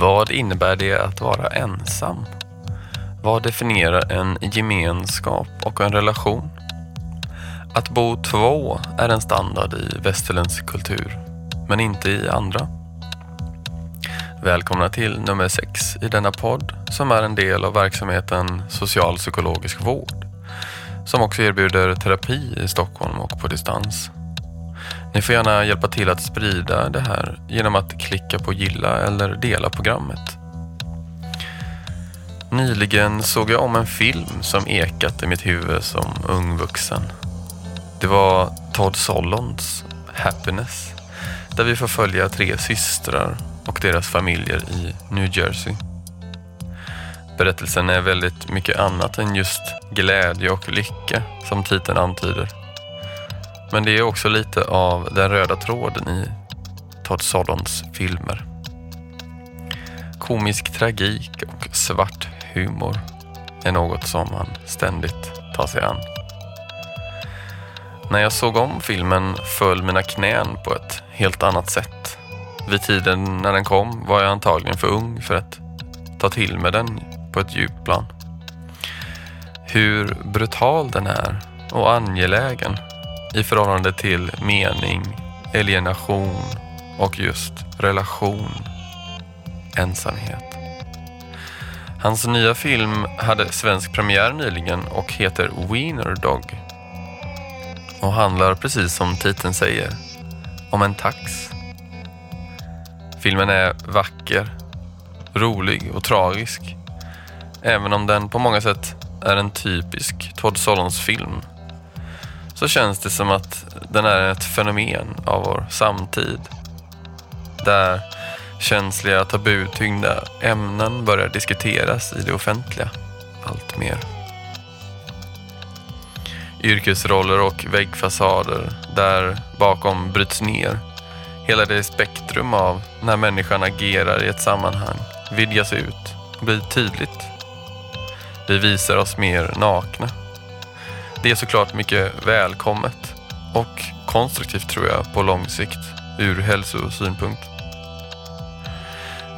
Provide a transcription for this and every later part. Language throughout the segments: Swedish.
Vad innebär det att vara ensam? Vad definierar en gemenskap och en relation? Att bo två är en standard i västerländsk kultur, men inte i andra. Välkomna till nummer sex i denna podd som är en del av verksamheten socialpsykologisk vård som också erbjuder terapi i Stockholm och på distans. Ni får gärna hjälpa till att sprida det här genom att klicka på gilla eller dela programmet. Nyligen såg jag om en film som ekat i mitt huvud som ung vuxen. Det var Todd Solonds Happiness där vi får följa tre systrar och deras familjer i New Jersey. Berättelsen är väldigt mycket annat än just glädje och lycka som titeln antyder. Men det är också lite av den röda tråden i Todd Sodons filmer. Komisk tragik och svart humor är något som han ständigt tar sig an. När jag såg om filmen föll mina knän på ett helt annat sätt. Vid tiden när den kom var jag antagligen för ung för att ta till mig den på ett djupt plan. Hur brutal den är och angelägen i förhållande till mening, alienation och just relation, ensamhet. Hans nya film hade svensk premiär nyligen och heter Wiener Dog och handlar precis som titeln säger om en tax. Filmen är vacker, rolig och tragisk. Även om den på många sätt är en typisk Todd Solons film så känns det som att den är ett fenomen av vår samtid. Där känsliga tabutyngda ämnen börjar diskuteras i det offentliga allt mer. Yrkesroller och väggfasader där bakom bryts ner. Hela det spektrum av när människan agerar i ett sammanhang vidgas ut och blir tydligt. Vi visar oss mer nakna. Det är såklart mycket välkommet och konstruktivt tror jag på lång sikt ur hälsosynpunkt.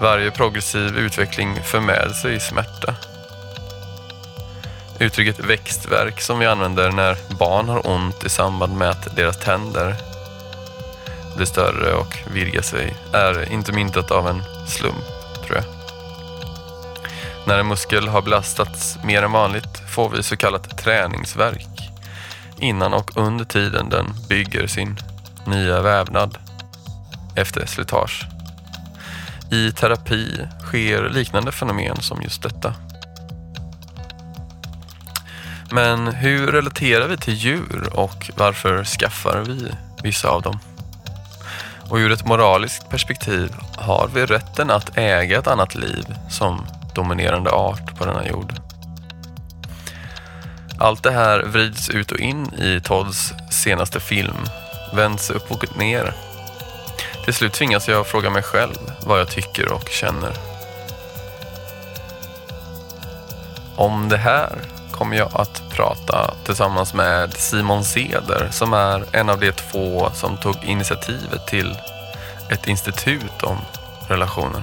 Varje progressiv utveckling för med sig smärta. Uttrycket växtverk som vi använder när barn har ont i samband med att deras tänder blir större och vidgar sig är inte myntat av en slump, tror jag. När en muskel har belastats mer än vanligt får vi så kallat träningsverk innan och under tiden den bygger sin nya vävnad efter slitage. I terapi sker liknande fenomen som just detta. Men hur relaterar vi till djur och varför skaffar vi vissa av dem? Och ur ett moraliskt perspektiv har vi rätten att äga ett annat liv som dominerande art på denna jord. Allt det här vrids ut och in i Todds senaste film, vänds upp och ner. Till slut tvingas jag fråga mig själv vad jag tycker och känner. Om det här kommer jag att prata tillsammans med Simon Seder som är en av de två som tog initiativet till ett institut om relationer.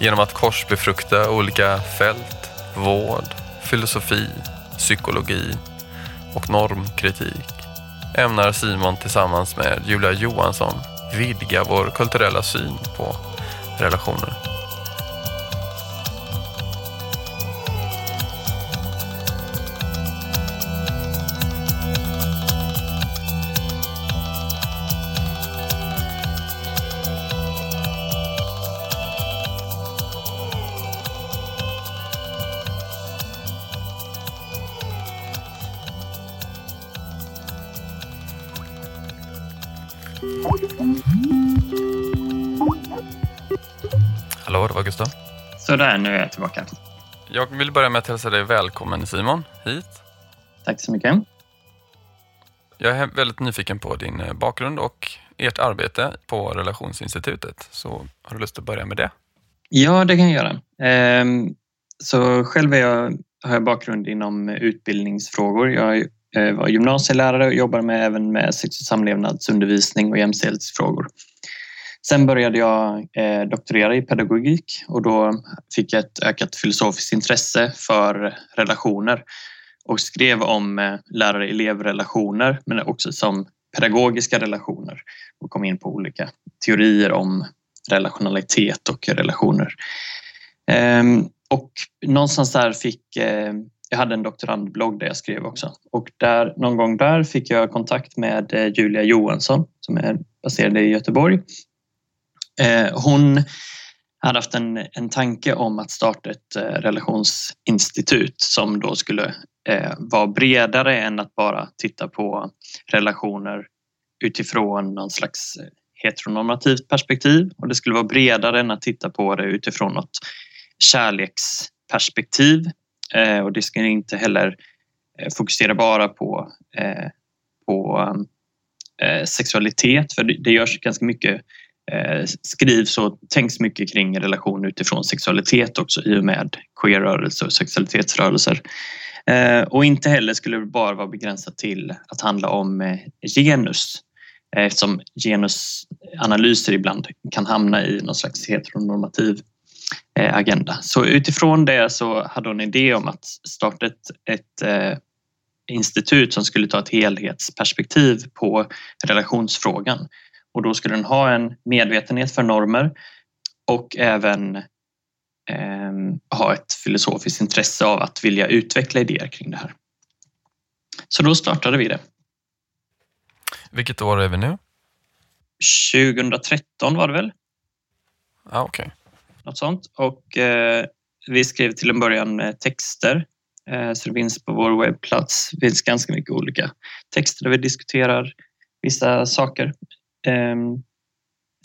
Genom att korsbefrukta olika fält, vård, filosofi, psykologi och normkritik ämnar Simon tillsammans med Julia Johansson vidga vår kulturella syn på relationer. Sådär, nu är jag tillbaka. Jag vill börja med att hälsa dig välkommen Simon hit. Tack så mycket. Jag är väldigt nyfiken på din eh, bakgrund och ert arbete på Relationsinstitutet. Så har du lust att börja med det? Ja, det kan jag göra. Ehm, så själv är jag, har jag bakgrund inom utbildningsfrågor. Jag eh, var gymnasielärare och jobbar med, även med sex och samlevnadsundervisning och jämställdhetsfrågor. Sen började jag eh, doktorera i pedagogik och då fick jag ett ökat filosofiskt intresse för relationer och skrev om eh, lärare-elevrelationer men också som pedagogiska relationer och kom in på olika teorier om relationalitet och relationer. Ehm, och någonstans där fick eh, jag hade en doktorandblogg där jag skrev också och där, någon gång där fick jag kontakt med eh, Julia Johansson som är baserad i Göteborg. Eh, hon hade haft en, en tanke om att starta ett eh, relationsinstitut som då skulle eh, vara bredare än att bara titta på relationer utifrån någon slags heteronormativt perspektiv. Och det skulle vara bredare än att titta på det utifrån något kärleksperspektiv. Eh, och det ska inte heller eh, fokusera bara på, eh, på eh, sexualitet för det görs ganska mycket Eh, skrivs och tänks mycket kring relation utifrån sexualitet också i och med queerrörelser och sexualitetsrörelser. Eh, och inte heller skulle det bara vara begränsat till att handla om eh, genus eftersom genusanalyser ibland kan hamna i någon slags heteronormativ agenda. Så utifrån det så hade hon en idé om att starta ett, ett eh, institut som skulle ta ett helhetsperspektiv på relationsfrågan. Och då skulle den ha en medvetenhet för normer och även eh, ha ett filosofiskt intresse av att vilja utveckla idéer kring det här. Så då startade vi det. Vilket år är vi nu? 2013 var det väl? Ah, okay något sånt. Och eh, vi skrev till en början texter eh, så det finns på vår webbplats det finns ganska mycket olika texter där vi diskuterar vissa saker. Eh,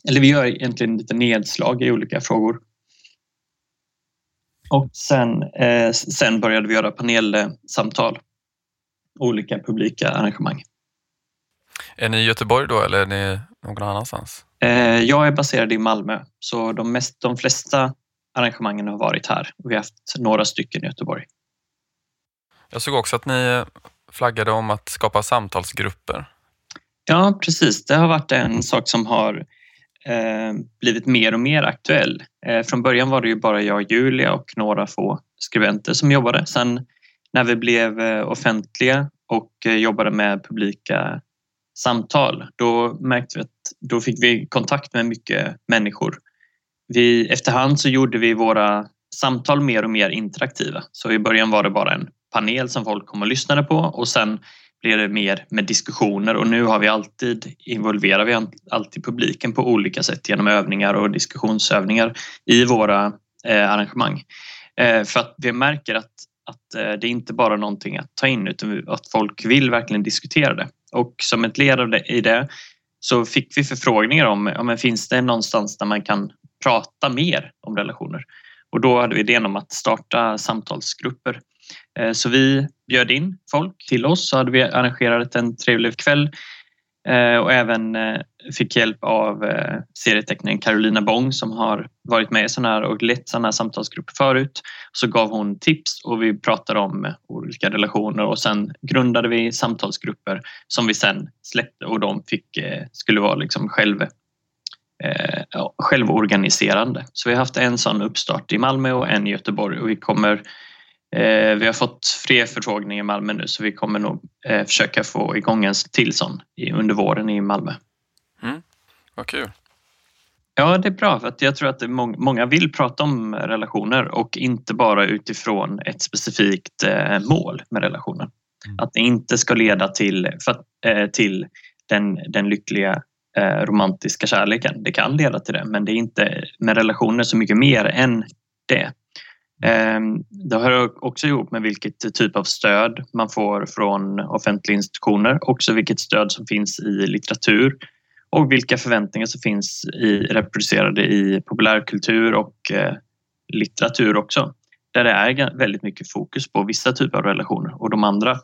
eller vi gör egentligen lite nedslag i olika frågor. Och sen, eh, sen började vi göra panelsamtal, olika publika arrangemang. Är ni i Göteborg då eller är ni någon annanstans? Eh, jag är baserad i Malmö så de, mest, de flesta arrangemangen har varit här vi har haft några stycken i Göteborg. Jag såg också att ni flaggade om att skapa samtalsgrupper. Ja, precis. Det har varit en sak som har eh, blivit mer och mer aktuell. Eh, från början var det ju bara jag Julia och några få skribenter som jobbade. Sen när vi blev eh, offentliga och eh, jobbade med publika samtal, då märkte vi att då fick vi kontakt med mycket människor. Vi, efterhand så gjorde vi våra samtal mer och mer interaktiva. Så i början var det bara en panel som folk kom och lyssnade på och sen blev det mer med diskussioner och nu har vi alltid involverar vi alltid publiken på olika sätt genom övningar och diskussionsövningar i våra eh, arrangemang. Eh, för att vi märker att, att eh, det är inte bara någonting att ta in utan att folk vill verkligen diskutera det. Och som ett led i det så fick vi förfrågningar om, om finns det någonstans där man kan prata mer om relationer? Och då hade vi idén om att starta samtalsgrupper. Eh, så vi bjöd in folk till oss så hade vi arrangerat en trevlig kväll eh, och även eh, fick hjälp av serietecknaren Carolina Bong som har varit med i sådana här och lett sådana här samtalsgrupper förut. Så gav hon tips och vi pratade om olika relationer och sen grundade vi samtalsgrupper som vi sen släppte och de fick, skulle vara liksom själv, självorganiserande. Så vi har haft en sån uppstart i Malmö och en i Göteborg och vi kommer vi har fått fler förfrågningar i Malmö nu så vi kommer nog eh, försöka få igång en till sån under våren i Malmö. Mm. Vad kul. Ja, det är bra för att jag tror att många vill prata om relationer och inte bara utifrån ett specifikt eh, mål med relationen. Mm. Att det inte ska leda till, för, till den, den lyckliga romantiska kärleken. Det kan leda till det, men det är inte med relationer så mycket mer än det. Ehm, det hör också ihop med vilket typ av stöd man får från offentliga institutioner, också vilket stöd som finns i litteratur och vilka förväntningar som finns i, reproducerade i populärkultur och eh, litteratur också. Där det är väldigt mycket fokus på vissa typer av relationer och de andra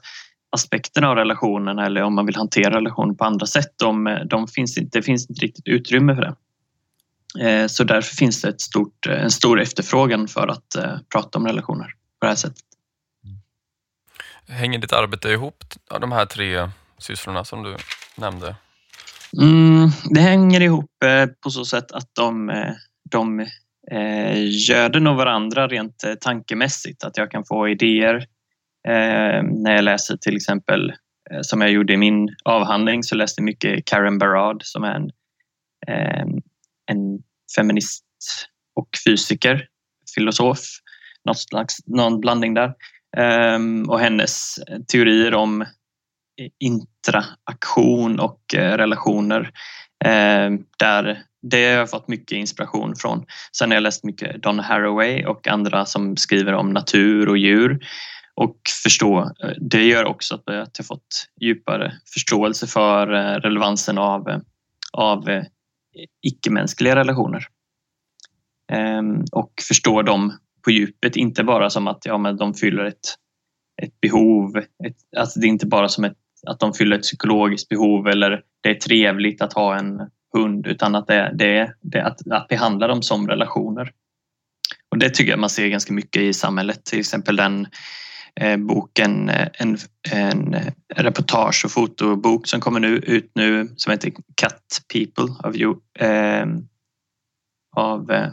aspekterna av relationen eller om man vill hantera relationen på andra sätt, de, de finns inte, det finns inte riktigt utrymme för det. Eh, så därför finns det ett stort, eh, en stor efterfrågan för att eh, prata om relationer på det här sättet. Hänger ditt arbete ihop, de här tre sysslorna som du nämnde? Mm, det hänger ihop på så sätt att de, de göder nog varandra rent tankemässigt. Att jag kan få idéer när jag läser till exempel som jag gjorde i min avhandling så läste jag mycket Karen Barad som är en, en feminist och fysiker, filosof, något slags, någon blandning där. Ehm, och hennes teorier om interaktion och eh, relationer. Ehm, där det har jag fått mycket inspiration från. Sen har jag läst mycket Don Haraway och andra som skriver om natur och djur och förstå. Eh, det gör också att jag fått djupare förståelse för eh, relevansen av, av icke-mänskliga relationer. Ehm, och förstå dem på djupet, inte bara som att ja, men de fyller ett, ett behov. Ett, alltså det är inte bara som ett, att de fyller ett psykologiskt behov eller det är trevligt att ha en hund utan att det, det, det att, att behandla dem som relationer. Och det tycker jag man ser ganska mycket i samhället, till exempel den Eh, boken, eh, en, en eh, reportage och fotobok som kommer nu, ut nu som heter Cut People av, eh, av eh,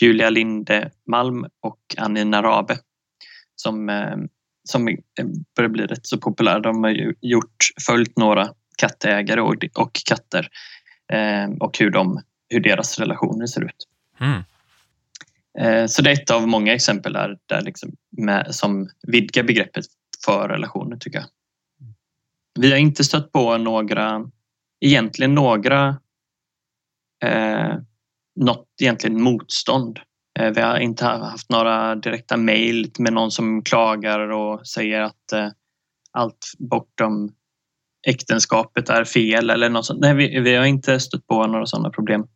Julia Linde Malm och Annie Narabe som, ehm, eh, som börjar bli rätt så populär. De har gjort, följt några kattägare och, och katter eh, och hur, de, hur deras relationer ser ut. Mm. Eh, så det är ett av många exempel där, där liksom med, som vidgar begreppet för relationer tycker jag. Vi har inte stött på några, egentligen några eh, något egentligen motstånd. Eh, vi har inte haft några direkta mejl med någon som klagar och säger att eh, allt bortom äktenskapet är fel eller något sånt. Nej, vi, vi har inte stött på några sådana problem.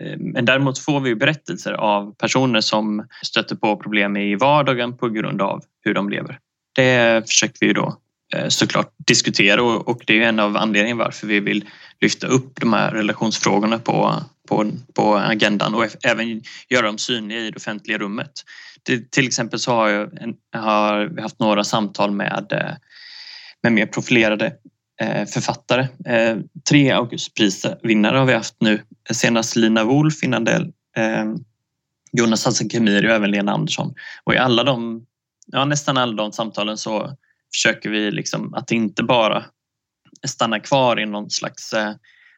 Eh, men däremot får vi berättelser av personer som stöter på problem i vardagen på grund av hur de lever. Det försöker vi då eh, såklart diskutera och det är en av anledningarna varför vi vill lyfta upp de här relationsfrågorna på, på, på agendan och även göra dem synliga i det offentliga rummet. Det, till exempel så har, en, har vi haft några samtal med, eh, med mer profilerade Eh, författare. Eh, tre Augustprisvinnare har vi haft nu. Senast Lina Wolf, innan det eh, Jonas Hassan Khemiri och även Lena Andersson. Och i alla de, ja, nästan alla de samtalen så försöker vi liksom att inte bara stanna kvar i någon slags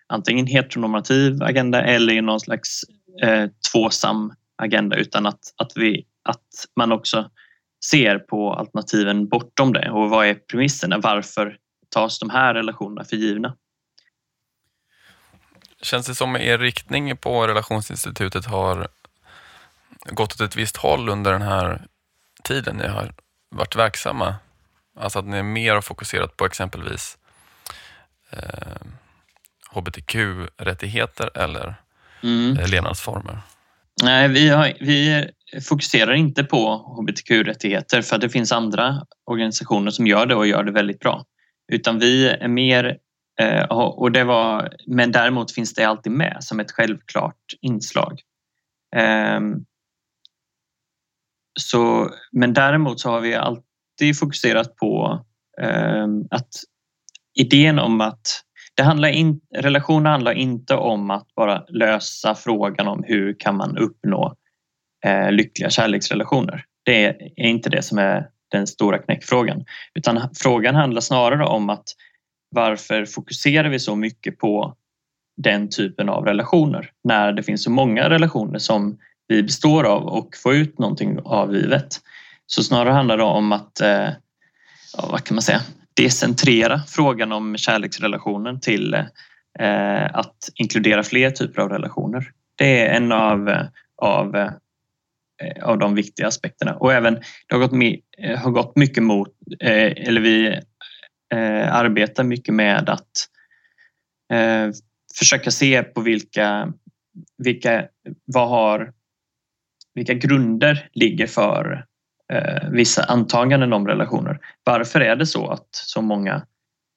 antingen heteronormativ agenda eller i någon slags eh, tvåsam agenda utan att, att, vi, att man också ser på alternativen bortom det och vad är premisserna? Varför tas de här relationerna för givna? Känns det som er riktning på relationsinstitutet har gått åt ett visst håll under den här tiden ni har varit verksamma? Alltså att ni är mer fokuserat på exempelvis eh, hbtq-rättigheter eller mm. Eh, levnadsformer? Nej, vi, har, vi fokuserar inte på hbtq-rättigheter för det finns andra organisationer som gör det och gör det väldigt bra. Utan vi är mer eh, och det var, men däremot finns det alltid med som ett självklart inslag. Ehm, så, men däremot så har vi alltid fokuserat på ehm, att idén om att det handlar in, relationer handlar inte om att bara lösa frågan om hur kan man uppnå eh, lyckliga kärleksrelationer. Det är inte det som är den stora knäckfrågan. Utan frågan handlar snarare om att varför fokuserar vi så mycket på den typen av relationer när det finns så många relationer som vi består av och får ut någonting av livet. Så snarare handlar det om att, eh, ja, vad kan man säga, decentrera frågan om kärleksrelationen till eh, att inkludera fler typer av relationer. Det är en av, eh, av, eh, Eh, av de viktiga aspekterna och även det har gått, eh, har gått mycket mot, eh, eller vi arbetar mycket med att försöka se på vilka, vilka, vad har, vilka grunder ligger för vissa antaganden om relationer. Varför är det så att så många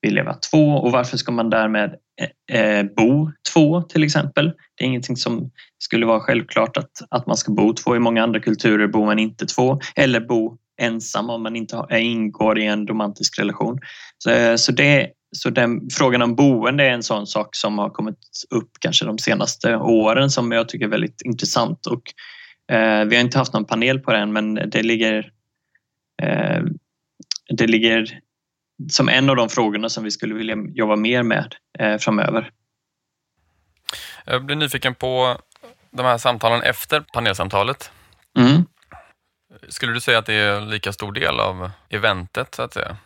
vill leva två och varför ska man därmed Eh, eh, bo två till exempel? Det är ingenting som skulle vara självklart att, att man ska bo två. I många andra kulturer bor man inte två eller bo ensam om man inte har, ingår i en romantisk relation. Så, så det, så den, frågan om boende är en sån sak som har kommit upp kanske de senaste åren som jag tycker är väldigt intressant. Och, eh, vi har inte haft någon panel på den men det ligger, eh, det ligger som en av de frågorna som vi skulle vilja jobba mer med eh, framöver. Jag blir nyfiken på de här samtalen efter panelsamtalet. Mm. Skulle du säga att det är en lika stor del av eventet så att säga?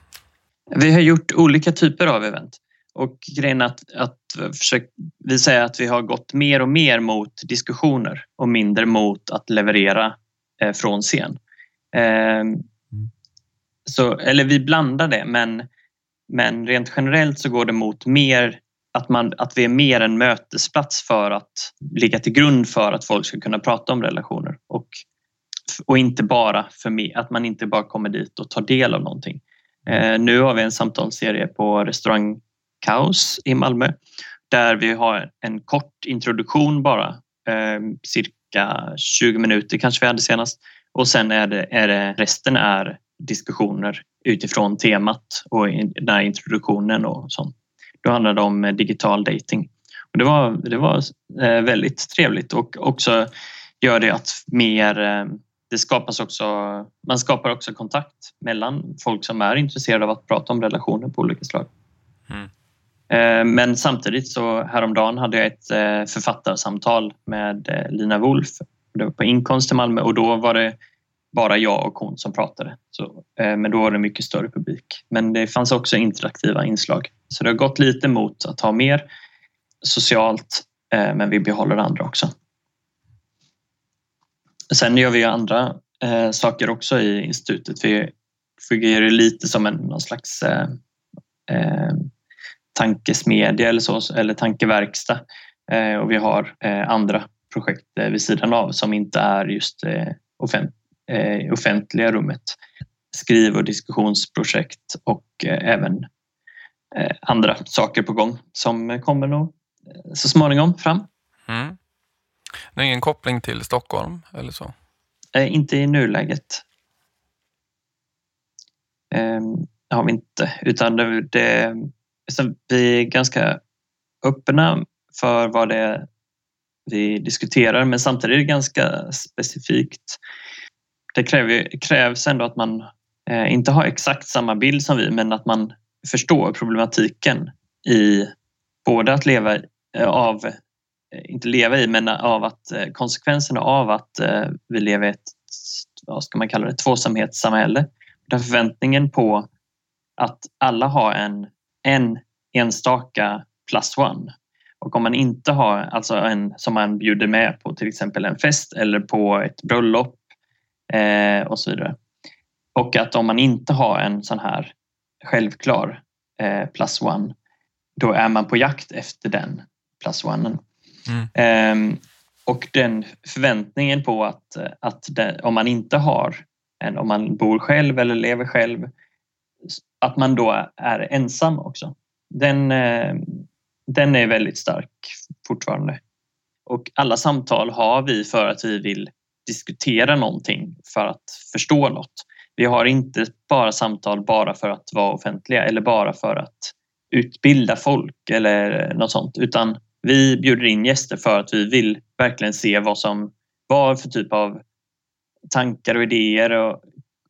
Vi har gjort olika typer av event och grejen är att, att försöka, vi säger att vi har gått mer och mer mot diskussioner och mindre mot att leverera eh, från scen. Eh, så, eller vi blandar det men, men rent generellt så går det mot mer att, man, att vi är mer en mötesplats för att ligga till grund för att folk ska kunna prata om relationer och, och inte bara för mig, att man inte bara kommer dit och tar del av någonting. Eh, nu har vi en samtalsserie på restaurang Kaos i Malmö där vi har en kort introduktion bara, eh, cirka 20 minuter kanske vi hade senast och sen är det, är det resten är diskussioner utifrån temat och den här introduktionen och sånt. Då handlar det om digital dating. Och det var, det var eh, väldigt trevligt och också gör det att mer det skapas också, man skapar också kontakt mellan folk som är intresserade av att prata om relationer på olika slag. Mm. Eh, men samtidigt så häromdagen hade jag ett eh, författarsamtal med eh, Lina Wolf. Det var på Inkonst i Malmö och då var det bara jag och hon som pratade. Så, eh, men då var det mycket större publik. Men det fanns också interaktiva inslag. Så det har gått lite mot att ha mer socialt eh, men vi behåller andra också. Sen gör vi andra eh, saker också i institutet. Vi fungerar lite som en någon slags eh, eh, tankesmedja eller, så, eller tankeverkstad. Eh, och vi har eh, andra projekt eh, vid sidan av som inte är just eh, eh, offent, offentliga rummet. Skriv och diskussionsprojekt och även andra saker på gång som kommer nog så småningom fram. Mm. Det är ingen koppling till Stockholm eller så? Eh, inte i nuläget. Eh, det har vi inte, utan det, det, vi är ganska öppna för vad det är vi diskuterar men samtidigt är det ganska specifikt. Det kräver, krävs ändå att man eh, inte har exakt samma bild som vi men att man förstår problematiken i både att leva eh, av eh, inte leva i, men av att eh, konsekvenserna av att vi lever i ett, vad ska man kalla det, tvåsamhetssamhälle. Där förväntningen på att alla har en, en enstaka plus one. Och om man inte har, alltså en som man bjuder med på till exempel en fest eller på ett bröllop eh, och så vidare. Och att om man inte har en sån här självklar eh, plus one, då är man på jakt efter den plus one. Mm. Um, och den förväntningen på att, att det, om man inte har en, om man bor själv eller lever själv, att man då är ensam också. Den, uh, den är väldigt stark fortfarande. Och alla samtal har vi för att vi vill diskutera någonting för att förstå något. Vi har inte bara samtal bara för att vara offentliga eller bara för att utbilda folk eller något sånt utan vi bjuder in gäster för att vi vill verkligen se vad som vad för typ av tankar och idéer och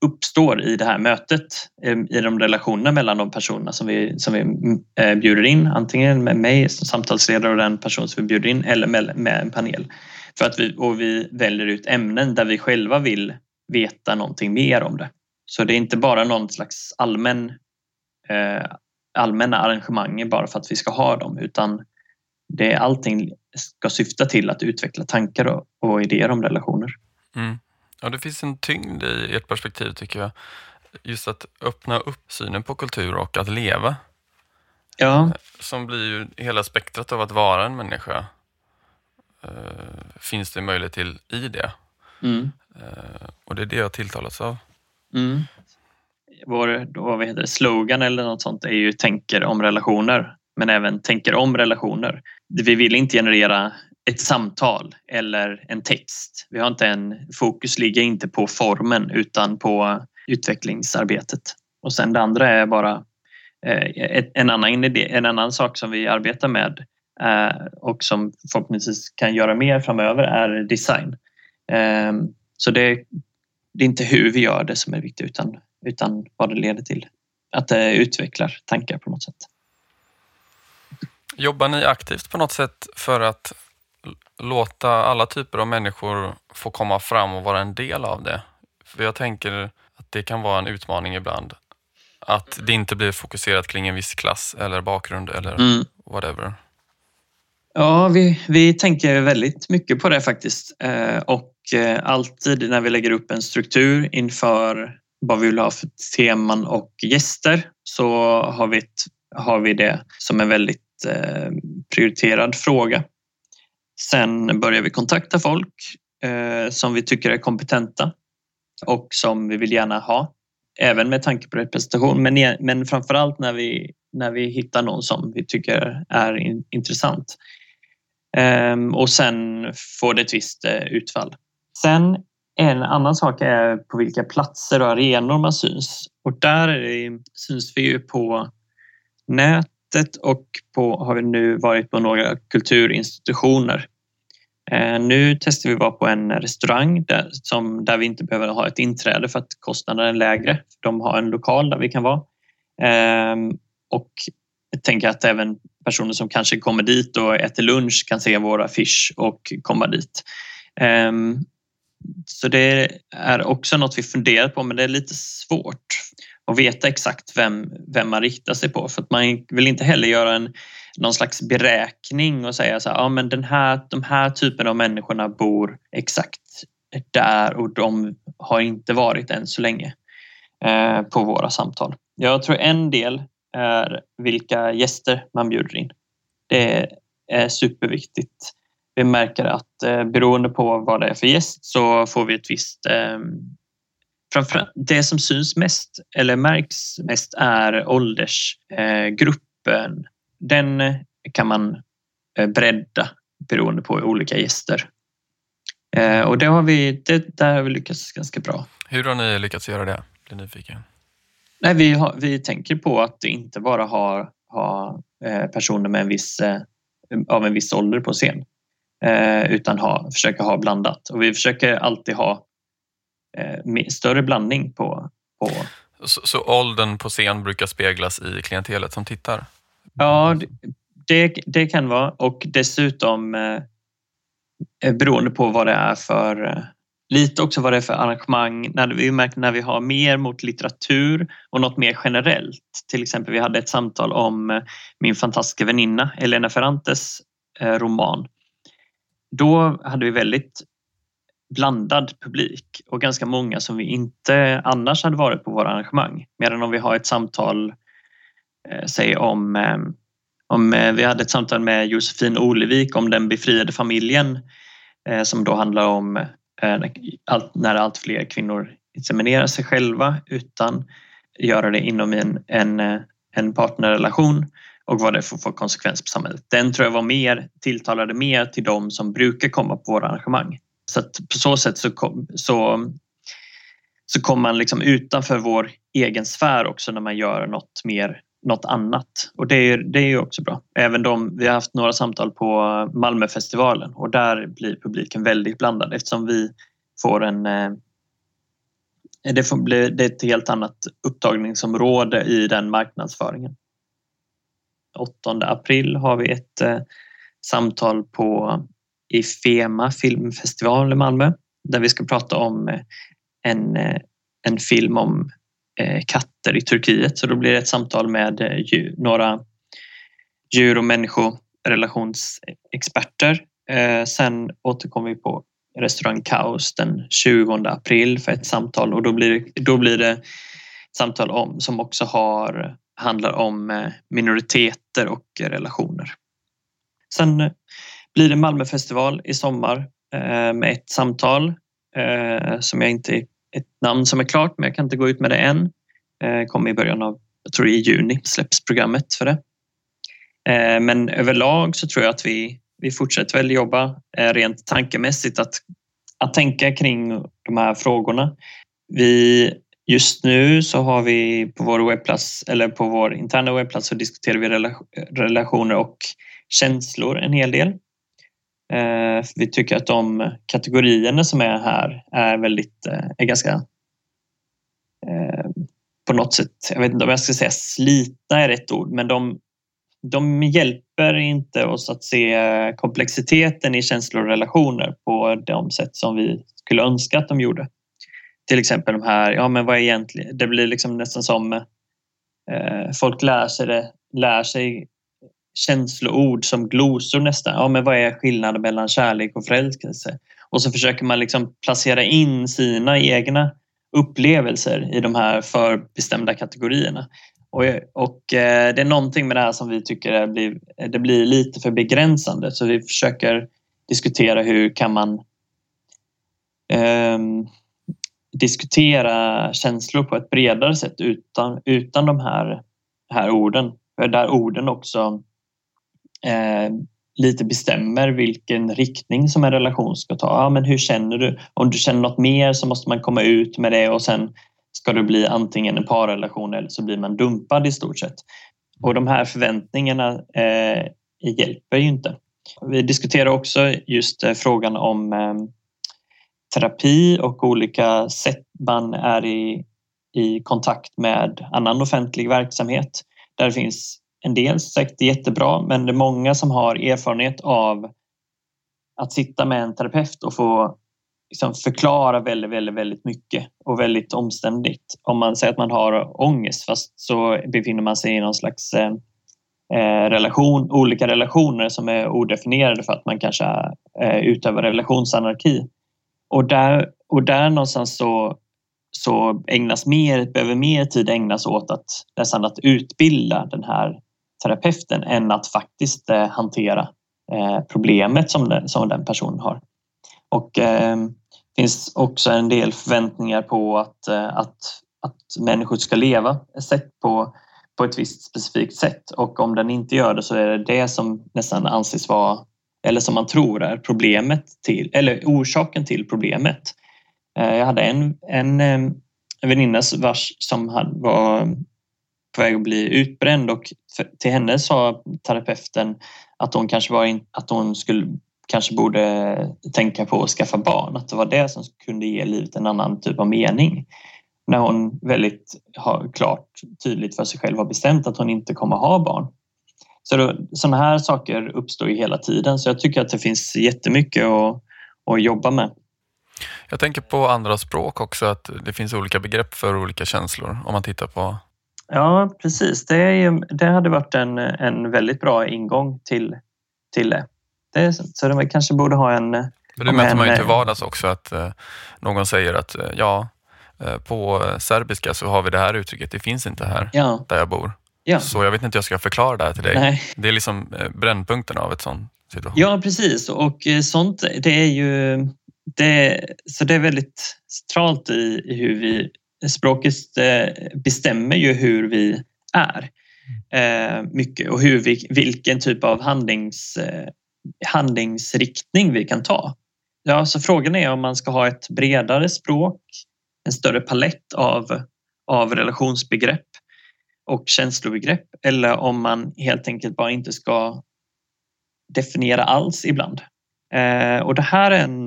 uppstår i det här mötet eh, i de relationerna mellan de personerna som vi, som vi eh, bjuder in. Antingen med mig som samtalsledare och den person som vi bjuder in eller med, med en panel. För att vi, och vi väljer ut ämnen där vi själva vill veta någonting mer om det. Så det är inte bara någon slags allmän eh, allmänna arrangemang bara för att vi ska ha dem utan det, allting ska syfta till att utveckla tankar och, och idéer om relationer. Mm. Ja, det finns en tyngd i ert perspektiv tycker jag. Just att öppna upp synen på kultur och att leva. Ja. Som blir ju hela spektrat av att vara en människa. Uh, finns det möjlighet till i det. Mm. Uh, och det är det jag tilltalats av. Mm. Vår då, vad heter det, slogan eller något sånt är ju tänker om relationer men även tänker om relationer. Vi vill inte generera ett samtal eller en text. Vi har inte en fokus ligger inte på formen utan på utvecklingsarbetet. Och sen det andra är bara en, annan idé, en annan sak som vi arbetar med och som förhoppningsvis kan göra mer framöver är design. Ehm, så det, det är inte hur vi gör det som är viktigt utan, utan vad det leder till. Att det utvecklar tankar på något sätt. Jobbar ni aktivt på något sätt för att låta alla typer av människor få komma fram och vara en del av det? För jag tänker att det kan vara en utmaning ibland. Att det inte blir fokuserat kring en viss klass eller bakgrund eller mm. whatever. Ja, vi, vi tänker väldigt mycket på det faktiskt. Eh, och eh, alltid när vi lägger upp en struktur inför vad vi vill ha för teman och gäster så har vi, ett, har vi det som en väldigt eh, prioriterad fråga. Sen börjar vi kontakta folk som vi tycker är kompetenta och som vi vill gärna ha. Även med tanke på representation men, men framförallt när vi, när vi hittar någon som vi tycker är in, intressant. Ehm, och sen får det ett visst eh, utfall. Sen en annan sak är på vilka platser och arenor man syns. Och där syns vi ju på nätet och på, har vi nu varit på några kulturinstitutioner. Ehm, nu testar vi vara på en restaurang där, som, där vi inte behöver ha ett inträde för att kostnaden är lägre. De har en lokal där vi kan vara. Ehm, och jag tänker att även personer som kanske kommer dit och äter lunch kan se vår affisch och komma dit. Ehm, så det är också något vi funderar på men det är lite svårt att veta exakt vem, vem man riktar sig på för att man vill inte heller göra en, någon slags beräkning och säga så här, ja men den här, de här typen av människorna bor exakt där och de har inte varit än så länge eh, på våra samtal. Jag tror en del är vilka gäster man bjuder in. Det är superviktigt. Vi märker att eh, beroende på vad det är för gäst så får vi ett visst eh, framförallt det som syns mest eller märks mest är åldersgruppen. Den kan man eh, bredda beroende på olika gäster. Eh, och det har vi, det, där har vi lyckats ganska bra. Hur har ni lyckats göra det? Blir nyfiken. Nej, vi, har, vi tänker på att inte bara ha, ha eh, personer med en viss, eh, av en viss ålder på scen eh, utan ha, försöka ha blandat. Och vi försöker alltid ha större blandning på... på... Så, så åldern på scen brukar speglas i klientelet som tittar? Ja, det, det kan vara och dessutom beroende på vad det är för lite också vad det är för arrangemang. När vi märker när vi har mer mot litteratur och något mer generellt. Till exempel vi hade ett samtal om eh, min fantastiska väninna Elena Ferrantes eh, roman. Då hade vi väldigt blandad publik och ganska många som vi inte annars hade varit på våra arrangemang. Medan om vi har ett samtal, eh, säg om, eh, om vi hade ett samtal med Josefin Olevik om den befriade familjen som då handlar om Eh, när allt fler kvinnor inseminerar sig själva utan göra det inom en, en, eh, en partnerrelation och vad det får för konsekvens på samhället. Den tror jag var mer, tilltalade mer till de som brukar komma på våra arrangemang. Så att på så sätt så, kom, så, så kommer man liksom utanför vår egen sfär också när man gör något mer något annat och det är, det är också bra. Även de, vi har haft några samtal på Malmöfestivalen och där blir publiken väldigt blandad eftersom vi får en eh, det, får bli, det är ett helt annat upptagningsområde i den marknadsföringen. 8 april har vi ett eh, samtal på Ifema filmfestival i Malmö där vi ska prata om eh, en, en film om Eh, katter i Turkiet. Så då blir det ett samtal med eh, djur, några djur och människorelationsexperter. Eh, sen återkommer vi på restaurang Kaos den 20 april för ett samtal och då blir det, då blir det samtal om, som också har, handlar om minoriteter och relationer. Sen blir det Malmöfestival i sommar med ett samtal som jag inte ett namn som är klart men jag kan inte gå ut med det än. Eh, kommer i början av, jag tror i juni släpps programmet för det. Eh, men överlag så tror jag att vi, vi fortsätter väl jobba eh, rent tankemässigt att, att tänka kring de här frågorna. Vi just nu så har vi på vår webbplats eller på vår interna webbplats så diskuterar vi relationer och känslor en hel del. Eh, vi tycker att de kategorierna som är här är väldigt, eh, är ganska eh, på något sätt, jag vet inte om jag ska säga slitna är rätt ord, men de, de hjälper inte oss att se komplexiteten i känslor och relationer på de sätt som vi skulle önska att de gjorde. Till exempel de här, ja men vad är egentligen, det blir liksom nästan som eh, folk lär sig, det, lär sig känsloord som glosor nästan. Ja, men vad är skillnaden mellan kärlek och förälskelse? Och så försöker man liksom placera in sina egna upplevelser i de här förbestämda kategorierna. Och, och eh, det är någonting med det här som vi tycker blir, det blir lite för begränsande så vi försöker diskutera hur kan man eh, diskutera känslor på ett bredare sätt utan, utan de här, här orden. Där orden också Eh, lite bestämmer vilken riktning som en relation ska ta. Ja, men hur känner du? Om du känner något mer så måste man komma ut med det och sen ska det bli antingen en parrelation eller så blir man dumpad i stort sett. Och de här förväntningarna eh, hjälper ju inte. Vi diskuterar också just eh, frågan om eh, terapi och olika sätt man är i, i kontakt med annan offentlig verksamhet. Där finns en del säkert jättebra, men det är många som har erfarenhet av att sitta med en terapeut och få liksom förklara väldigt, väldigt, väldigt mycket och väldigt omständigt. Om man säger att man har ångest fast så befinner man sig i någon slags eh, eh relation, olika relationer som är odefinierade för att man kanske eh, utövar relationsanarki. Och där, och där någonstans så, så ägnas mer, behöver mer tid ägnas åt att nästan att utbilda den här terapeuten än att faktiskt eh, hantera eh, problemet som den, som den personen har. Och det finns också en del förväntningar på att, eh, att, att människor ska leva sett på, på ett visst specifikt sätt och om den inte gör det så är det det som nästan anses vara eller som man tror är problemet till eller orsaken till problemet. Eh, jag hade en, en, en väninna vars som var på väg att bli utbränd och till henne sa terapeuten att hon kanske, var in, att hon skulle, kanske borde tänka på att skaffa barn, att det var det som kunde ge livet en annan typ av mening. När hon väldigt har klart tydligt för sig själv har bestämt att hon inte kommer ha barn. Så då, sådana här saker uppstår ju hela tiden så jag tycker att det finns jättemycket att, att jobba med. Jag tänker på andra språk också, att det finns olika begrepp för olika känslor om man tittar på Ja, precis. Det, är, det hade varit en, en väldigt bra ingång till, till det. det så de kanske borde ha en... Men det möter man ju till vardags också, att eh, någon säger att eh, ja, eh, på serbiska så har vi det här uttrycket, det finns inte här ja. där jag bor. Ja. Så jag vet inte hur jag ska förklara det här till dig. Nej. Det är liksom brännpunkten av ett sånt situation. Ja, precis. Och sånt, det är ju... Det, så det är väldigt centralt i, i hur vi språket eh, bestämmer ju hur vi är eh, mycket och hur vi, vilken typ av handlings, eh, handlingsriktning vi kan ta. Ja, så frågan är om man ska ha ett bredare språk, en större palett av, av relationsbegrepp och känslobegrepp eller om man helt enkelt bara inte ska definiera alls ibland. och det här är en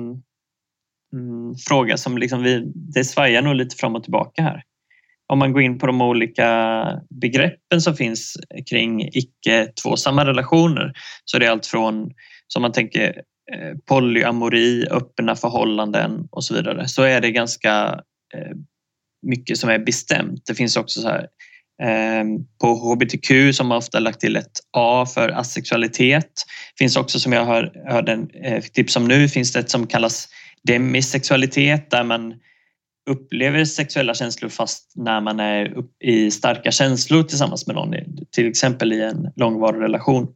fråga som liksom vi, det svajar nog lite fram och tillbaka här. Om man går in på de olika begreppen som finns kring icke tvåsamma relationer så är det allt från som man tänker eh, polyamori, öppna förhållanden och så vidare så är det ganska eh, mycket som är bestämt. Det finns också så här ehm, på hbtq som ofta lagt till ett A för asexualitet. finns också som jag hörde en eh, tips om nu finns det ett som kallas demisexualitet där man upplever sexuella känslor fast när man är i starka känslor tillsammans med någon, till exempel i en långvarig relation.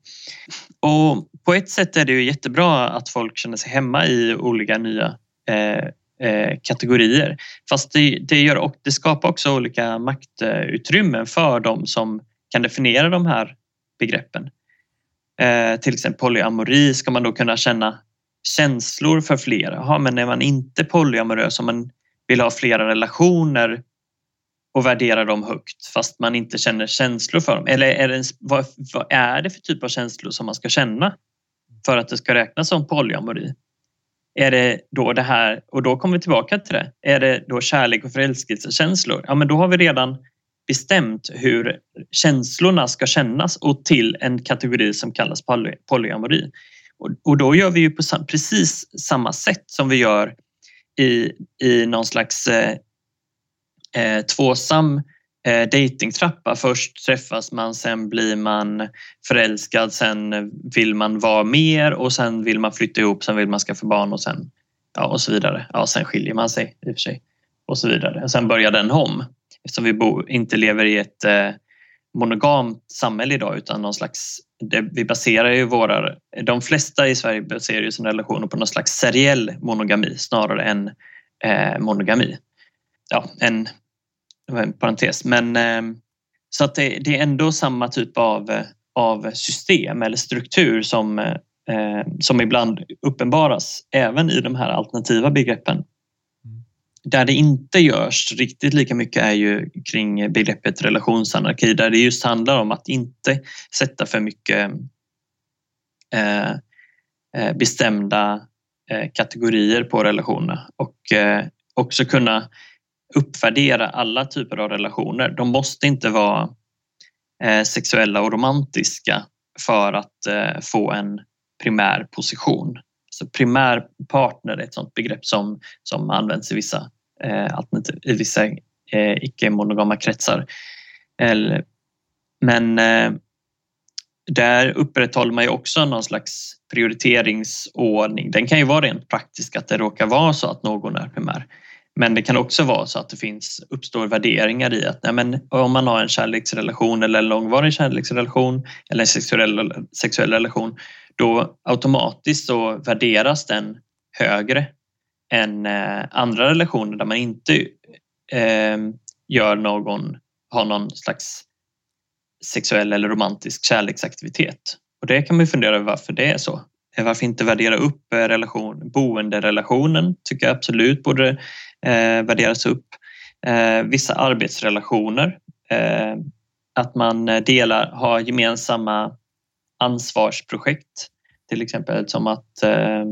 Och på ett sätt är det ju jättebra att folk känner sig hemma i olika nya eh, eh, kategorier. Fast det, det, gör, och det skapar också olika maktutrymmen för dem som kan definiera de här begreppen. Eh, till exempel polyamori ska man då kunna känna känslor för flera. Aha, men är man inte polyamorös, om man vill ha flera relationer och värderar dem högt fast man inte känner känslor för dem? Eller är det, vad, vad, är det för typ av känslor som man ska känna för att det ska räknas som polyamori? Är det då det här, och då kommer vi tillbaka till det, är det då kärlek och förälskelsekänslor? Ja men då har vi redan bestämt hur känslorna ska kännas och till en kategori som kallas poly, polyamori. Och, då gör vi ju på precis samma sätt som vi gör i, i någon slags eh, eh, tvåsam eh, datingtrappa. Först träffas man, sen blir man förälskad, sen vill man vara mer och sen vill man flytta ihop, sen vill man skaffa barn och sen ja, och så vidare. Ja, sen skiljer man sig i och för sig och så vidare. Sen börjar den om eftersom vi bo, inte lever i ett eh, monogamt samhälle idag utan någon slags det, vi baserar ju våra, de flesta i Sverige baserar ju sina relationer på någon slags seriell monogami snarare än eh, monogami. Ja, en, en parentes. Men, eh, så att det, det, är ändå samma typ av, av system eller struktur som, eh, som ibland uppenbaras även i de här alternativa begreppen. Där det inte görs riktigt lika mycket är ju kring begreppet relationsanarki där det just handlar om att inte sätta för mycket eh, eh, bestämda eh, kategorier på relationer och eh, också kunna uppvärdera alla typer av relationer. De måste inte vara eh, sexuella och romantiska för att eh, få en primär position. Så primär partner är ett sådant begrepp som, som används i vissa, eh, i vissa eh, icke-monogama kretsar. Eller, men eh, där upprätthåller man ju också någon slags prioriteringsordning. Den kan ju vara rent praktisk att det råkar vara så att någon är primär. Men det kan också vara så att det finns, uppstår värderingar i att nej men, om man har en kärleksrelation eller en långvarig kärleksrelation eller en sexuell, sexuell relation då automatiskt så värderas den högre än eh, andra relationer där man inte eh, gör någon, har någon slags sexuell eller romantisk kärleksaktivitet. Och det kan man fundera över varför det är så. Varför inte värdera upp eh, relation, boenderelationen tycker jag absolut borde eh, värderas upp. Eh, vissa arbetsrelationer, eh, att man delar, har gemensamma ansvarsprojekt. Till exempel som att eh,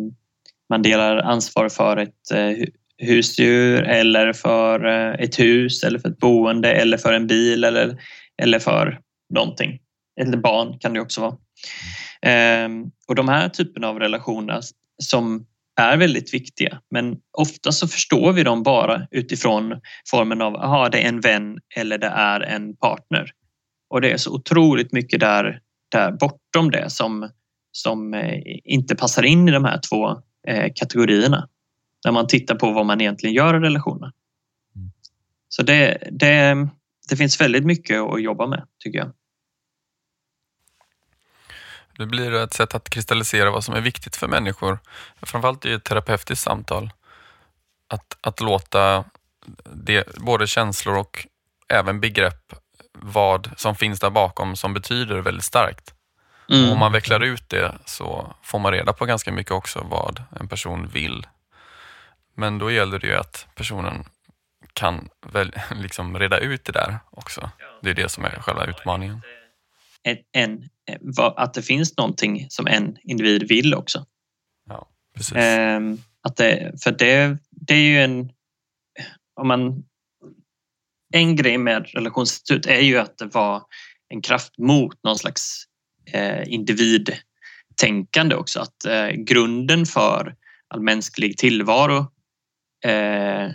man delar ansvar för ett eh, husdjur eller för eh, ett hus eller för ett boende eller för en bil eller, eller för någonting. Eller barn kan det också vara. Eh, och de här typerna av relationer som är väldigt viktiga men ofta så förstår vi dem bara utifrån formen av aha, det är en vän eller det är en partner. Och det är så otroligt mycket där där bortom det som, som eh, inte passar in i de här två eh, kategorierna. När man tittar på vad man egentligen gör i relationen. Mm. Så det, det, det finns väldigt mycket att jobba med tycker jag. Det blir ett sätt att kristallisera vad som är viktigt för människor. Framförallt i ett terapeutiskt samtal. Att, att låta det, både känslor och även begrepp vad som finns där bakom som betyder väldigt starkt. Mm. Om man vecklar ut det så får man reda på ganska mycket också vad en person vill. Men då gäller det ju att personen kan väl liksom reda ut det där också. Det är det som är själva utmaningen. En, en, att det finns någonting som en individ vill också. Ja, precis. Ehm, att det, för det, det är ju en... Om man en grej med relationsinstitut är ju att det var en kraft mot någon slags eh, individtänkande också. Att eh, grunden för all mänsklig tillvaro eh,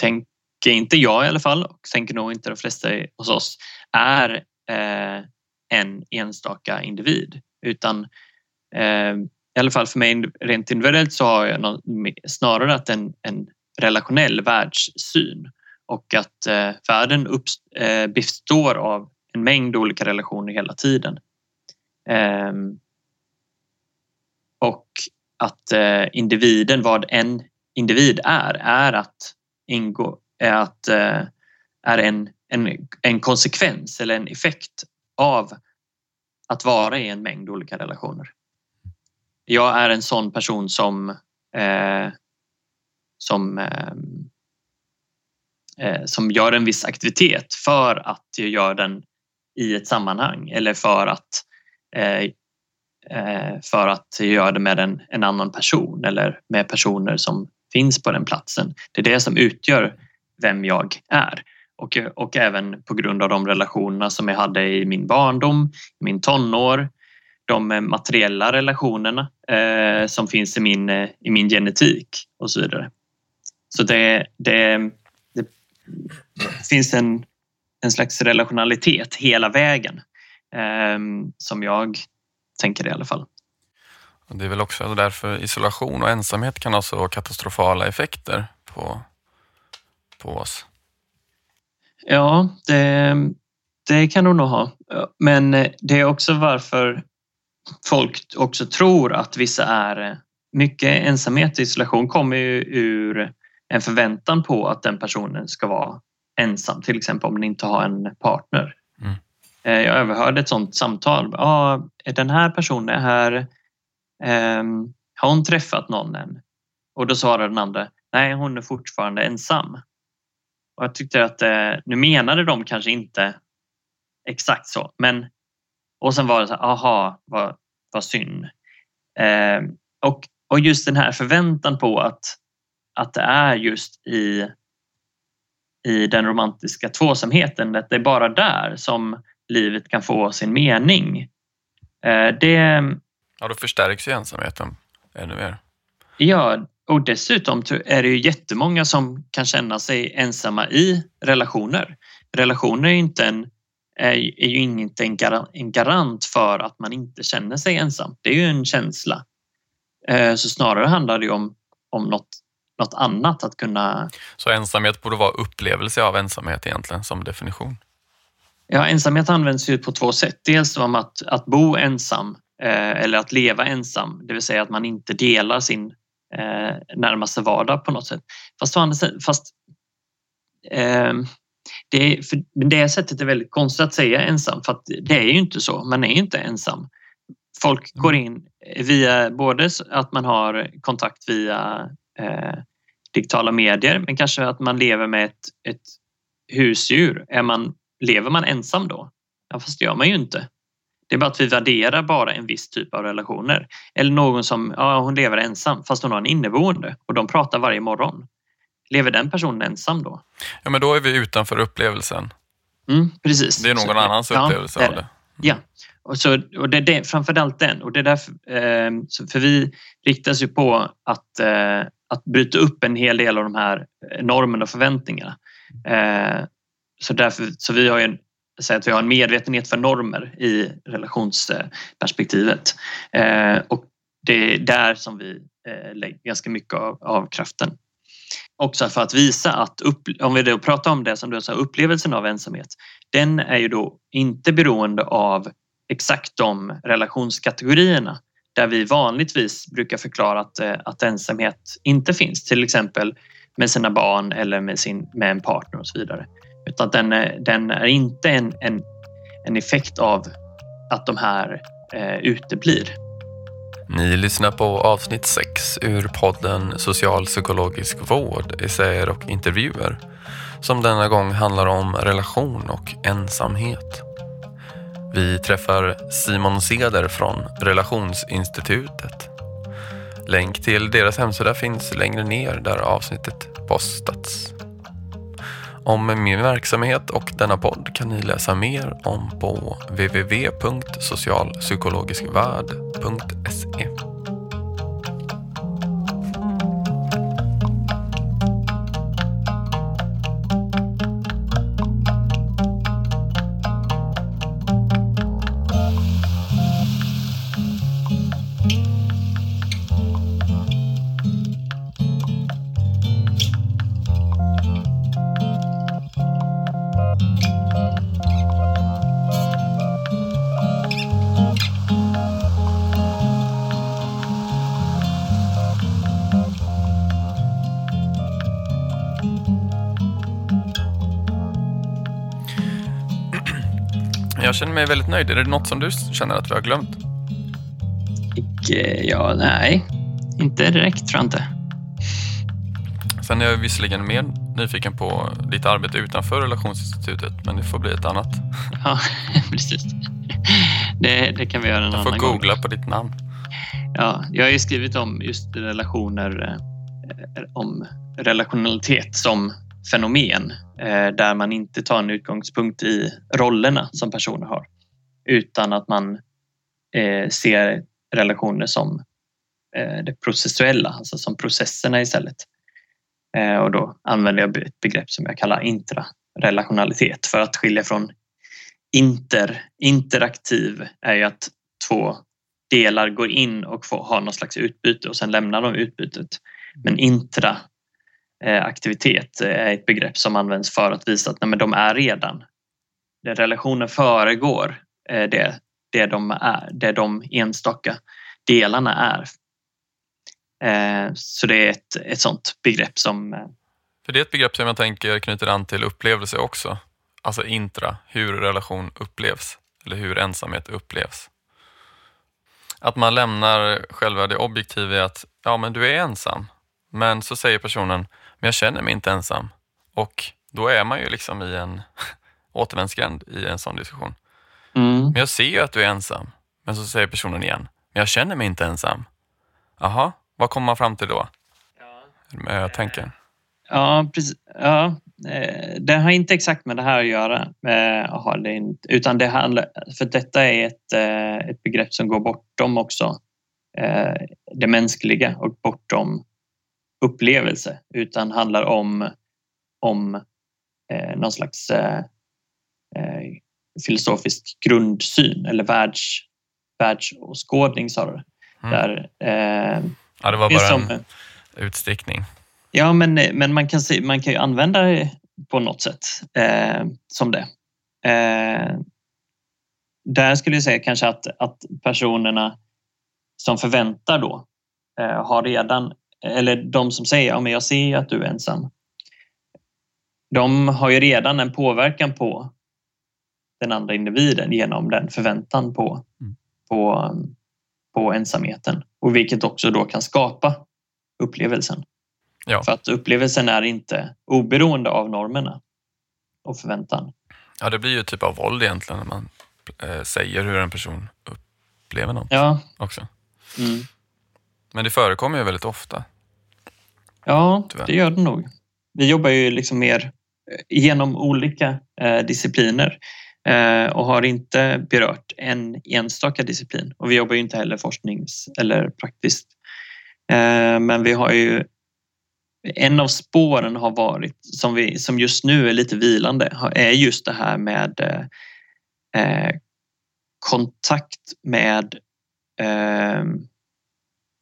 tänker inte jag i alla fall och tänker nog inte de flesta hos oss är eh, en enstaka individ utan eh, i alla fall för mig rent individuellt så har jag någon, snarare att en, en relationell världssyn och att eh, världen uppst, eh, består av en mängd olika relationer hela tiden. Eh, och att eh, individen, vad en individ är, är att ingå, är, att, eh, är en, en, en konsekvens eller en effekt av att vara i en mängd olika relationer. Jag är en sån person som, eh, som eh, eh som gör en viss aktivitet för att jag gör den i ett sammanhang eller för att eh, eh, för att jag gör det med en, en annan person eller med personer som finns på den platsen. Det är det som utgör vem jag är och, och även på grund av de relationerna som jag hade i min barndom, i min tonår, de eh, materiella relationerna eh, som finns i min, eh, i min genetik och så vidare. Så det, det, det finns en, en slags relationalitet hela vägen eh, som jag tänker i alla fall. Det är väl också därför isolation och ensamhet kan ha så katastrofala effekter på, på oss. Ja, det, det kan hon nog ha. Men det är också varför folk också tror att vissa är mycket ensamhet och isolation kommer ju ur en förväntan på att den personen ska vara ensam, till exempel om den inte har en partner. Mm. Eh, jag överhörde ett sådant samtal. Ja, den här personen här, um, har hon träffat någon än? Och då svarade den andra, nej hon är fortfarande ensam. Och jag tyckte att eh, nu menade de kanske inte exakt så, men och sen var det så här, aha, vad, vad synd. Eh, och, och just den här förväntan på att, att det är just i, i den romantiska tvåsamheten, att det är bara där som livet kan få sin mening. Eh, det... Ja, då förstärks ju ensamheten ännu mer. Ja, och dessutom är det ju jättemånga som kan känna sig ensamma i relationer. Relationer är ju inte en är, är ju inte en, gar en garant för att man inte känner sig ensam. Det är ju en känsla. Eh, så snarare handlar det om, om något, något annat att kunna... Så ensamhet borde vara upplevelse av ensamhet egentligen som definition? Ja, ensamhet används ju på två sätt. Dels som att, att bo ensam eh, eller att leva ensam, det vill säga att man inte delar sin eh, närmaste vardag på något sätt. Fast, fast eh, det, för det sättet är väldigt konstigt att säga ensam för att det är ju inte så. Man är inte ensam. Folk mm. går in via både att man har kontakt via eh, digitala medier men kanske att man lever med ett, ett husdjur. Är man, lever man ensam då? Ja, fast det gör man ju inte. Det är bara att vi värderar bara en viss typ av relationer. Eller någon som ja, hon lever ensam fast hon har en inneboende och de pratar varje morgon. Lever den personen ensam då? Ja, men då är vi utanför upplevelsen. Mm, precis. Det är någon så, annans upplevelse ja, det av det. Ja, och, så, och det är framförallt den. Och det är därför, eh, för vi riktas ju på att, eh, att bryta upp en hel del av de här normerna och förväntningarna. Eh, så därför, så vi har ju säga att vi har en medvetenhet för normer i relationsperspektivet. Eh, och det är där som vi eh, lägger ganska mycket av, av kraften också för att visa att upp, om vi då pratar om det som du sa, upplevelsen av ensamhet, den är ju då inte beroende av exakt de relationskategorierna där vi vanligtvis brukar förklara att, eh, att ensamhet inte finns, till exempel med sina barn eller med, sin, med en partner och så vidare. Utan den är, den är inte en, en, en effekt av att de här eh, uteblir. Ni lyssnar på avsnitt 6 ur podden Socialpsykologisk vård, essäer och intervjuer som denna gång handlar om relation och ensamhet. Vi träffar Simon Seder från Relationsinstitutet. Länk till deras hemsida finns längre ner där avsnittet postats. Om min verksamhet och denna podd kan ni läsa mer om på www.socialpsykologiskvärld.se. känner mig väldigt nöjd. Är det något som du känner att vi har glömt? Ja, nej. Inte direkt tror jag inte. Sen är jag visserligen mer nyfiken på ditt arbete utanför relationsinstitutet, men det får bli ett annat. Ja, precis. Det, det kan vi göra en Jag annan får gång. googla på ditt namn. Ja, jag har ju skrivit om just relationer, eh, om relationalitet som fenomen eh, där man inte tar en utgångspunkt i rollerna som personer har utan att man eh, ser relationer som eh, det processuella, alltså som processerna istället. Eh, och då använder jag ett begrepp som jag kallar intrarelationalitet för att skilja från inter. Interaktiv är ju att två delar går in och får, har någon slags utbyte och sen lämnar de utbytet. Men intra Eh, aktivitet är ett begrepp som används för att visa att nej, men de är redan. Det relationen föregår eh, det, det, de är, det de enstaka delarna är. Så det är ett, ett sånt begrepp som För det är ett begrepp som jag tänker knyter an till upplevelse också. Alltså intra, hur relation upplevs. Eller hur ensamhet upplevs. Att man lämnar själva det objektiva i att ja, men du är ensam. Men så säger personen, men jag känner mig inte ensam. Och då är man ju liksom i en återvändsgränd i en sån diskussion. mm, Men jag ser ju att du är ensam. Men så säger personen igen, men jag känner mig inte ensam. Jaha, vad kommer man fram till då? Vad jag tänker? Ja, precis. Ja, eh, det har inte exakt med det här att göra, eh, utan det handlar, för detta är ett, eh, ett begrepp som går bortom också det mänskliga och bortom upplevelse, utan handlar om, om eh, någon slags eh, eh, filosofisk grundsyn eller världs, världsåskådning snarare. Mm. Där, eh, Ja, det var bara som, en utstickning. Ja, men, men man, kan se, man kan ju använda det på något sätt eh, som det. Eh, där skulle jag säga kanske att, att personerna som förväntar då eh, har redan, eller de som säger ja, men jag ser att du är ensam. De har ju redan en påverkan på den andra individen genom den förväntan på, Mm. på, på ensamheten och vilket också då kan skapa upplevelsen. Ja. För att upplevelsen är inte oberoende av normerna och förväntan. Ja, det blir ju typ av våld egentligen när man eh, säger hur en person upplever något Ja, också. mm. Men det förekommer ju väldigt ofta. Ja Tyvärr. det gör det nog. Vi jobbar ju liksom mer eh, genom olika eh, discipliner eh, och har inte berört en enstaka disciplin. Och vi jobbar ju inte heller forsknings eller praktiskt. Eh, men vi har ju en av spåren har varit, som, vi, som just nu är lite vilande, är just det här med eh, eh, kontakt med, eh,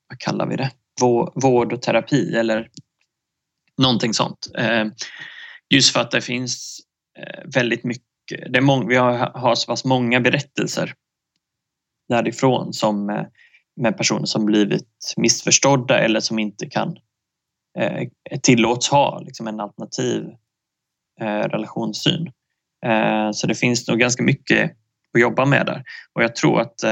vad kallar vi det, vård och terapi eller någonting sånt. Eh, just för att det finns eh, väldigt mycket, det är många, vi har, har så pass många berättelser därifrån som eh, med personer som blivit missförstådda eller som inte kan tillåts ha liksom en alternativ relationssyn. Så det finns nog ganska mycket att jobba med där och jag tror att,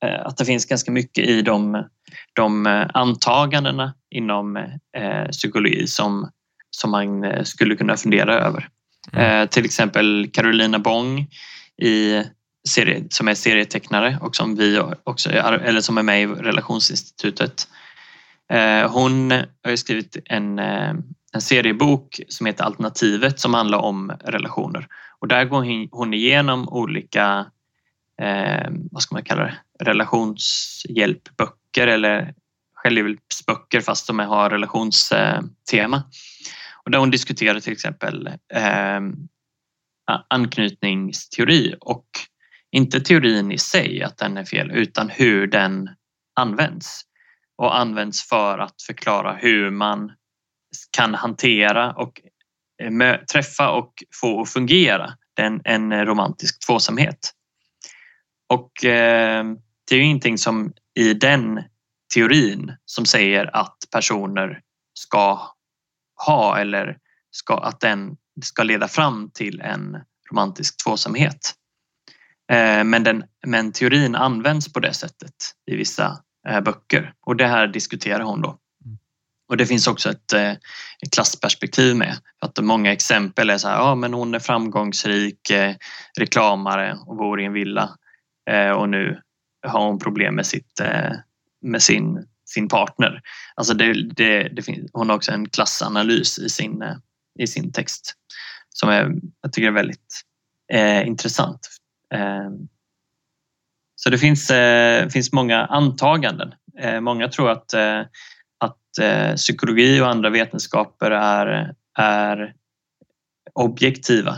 att det finns ganska mycket i de, de eh, antagandena inom eh, psykologi som, som man eh, skulle kunna fundera över. Mm. Eh, till exempel Carolina Bong i serie, som är serietecknare och som vi också eller som är med i Relationsinstitutet. Eh, hon har skrivit en, eh, en seriebok som heter Alternativet som handlar om relationer. Och där går hon- igenom olika, vad ska man kalla det, relationshjälpböcker eller självhjälpsböcker fast de har relationstema. Och där hon diskuterar till exempel eh, anknytningsteori och inte teorin i sig att den är fel utan hur den används och används för att förklara hur man kan hantera och eh, träffa och få att fungera den, en romantisk tvåsamhet. Och eh, det är ju ingenting som i den teorin som säger att personer ska ha eller ska, att den ska leda fram till en romantisk tvåsamhet. Eh, Men, den, men teorin används på det sättet i vissa eh, böcker och det här diskuterar hon då. Mm. Och det finns också ett, ett klassperspektiv med. För att många exempel är så här, ja men hon är framgångsrik reklamare och bor i en villa och nu har hon problem med, sitt, eh, med sin, sin partner. Alltså det, det, det finns, hon har också en klassanalys i sin, eh, i sin text som är, jag tycker är väldigt eh, intressant. Eh, så det finns, eh, finns många antaganden. Eh, många tror att, eh, att eh, psykologi och andra vetenskaper är, är objektiva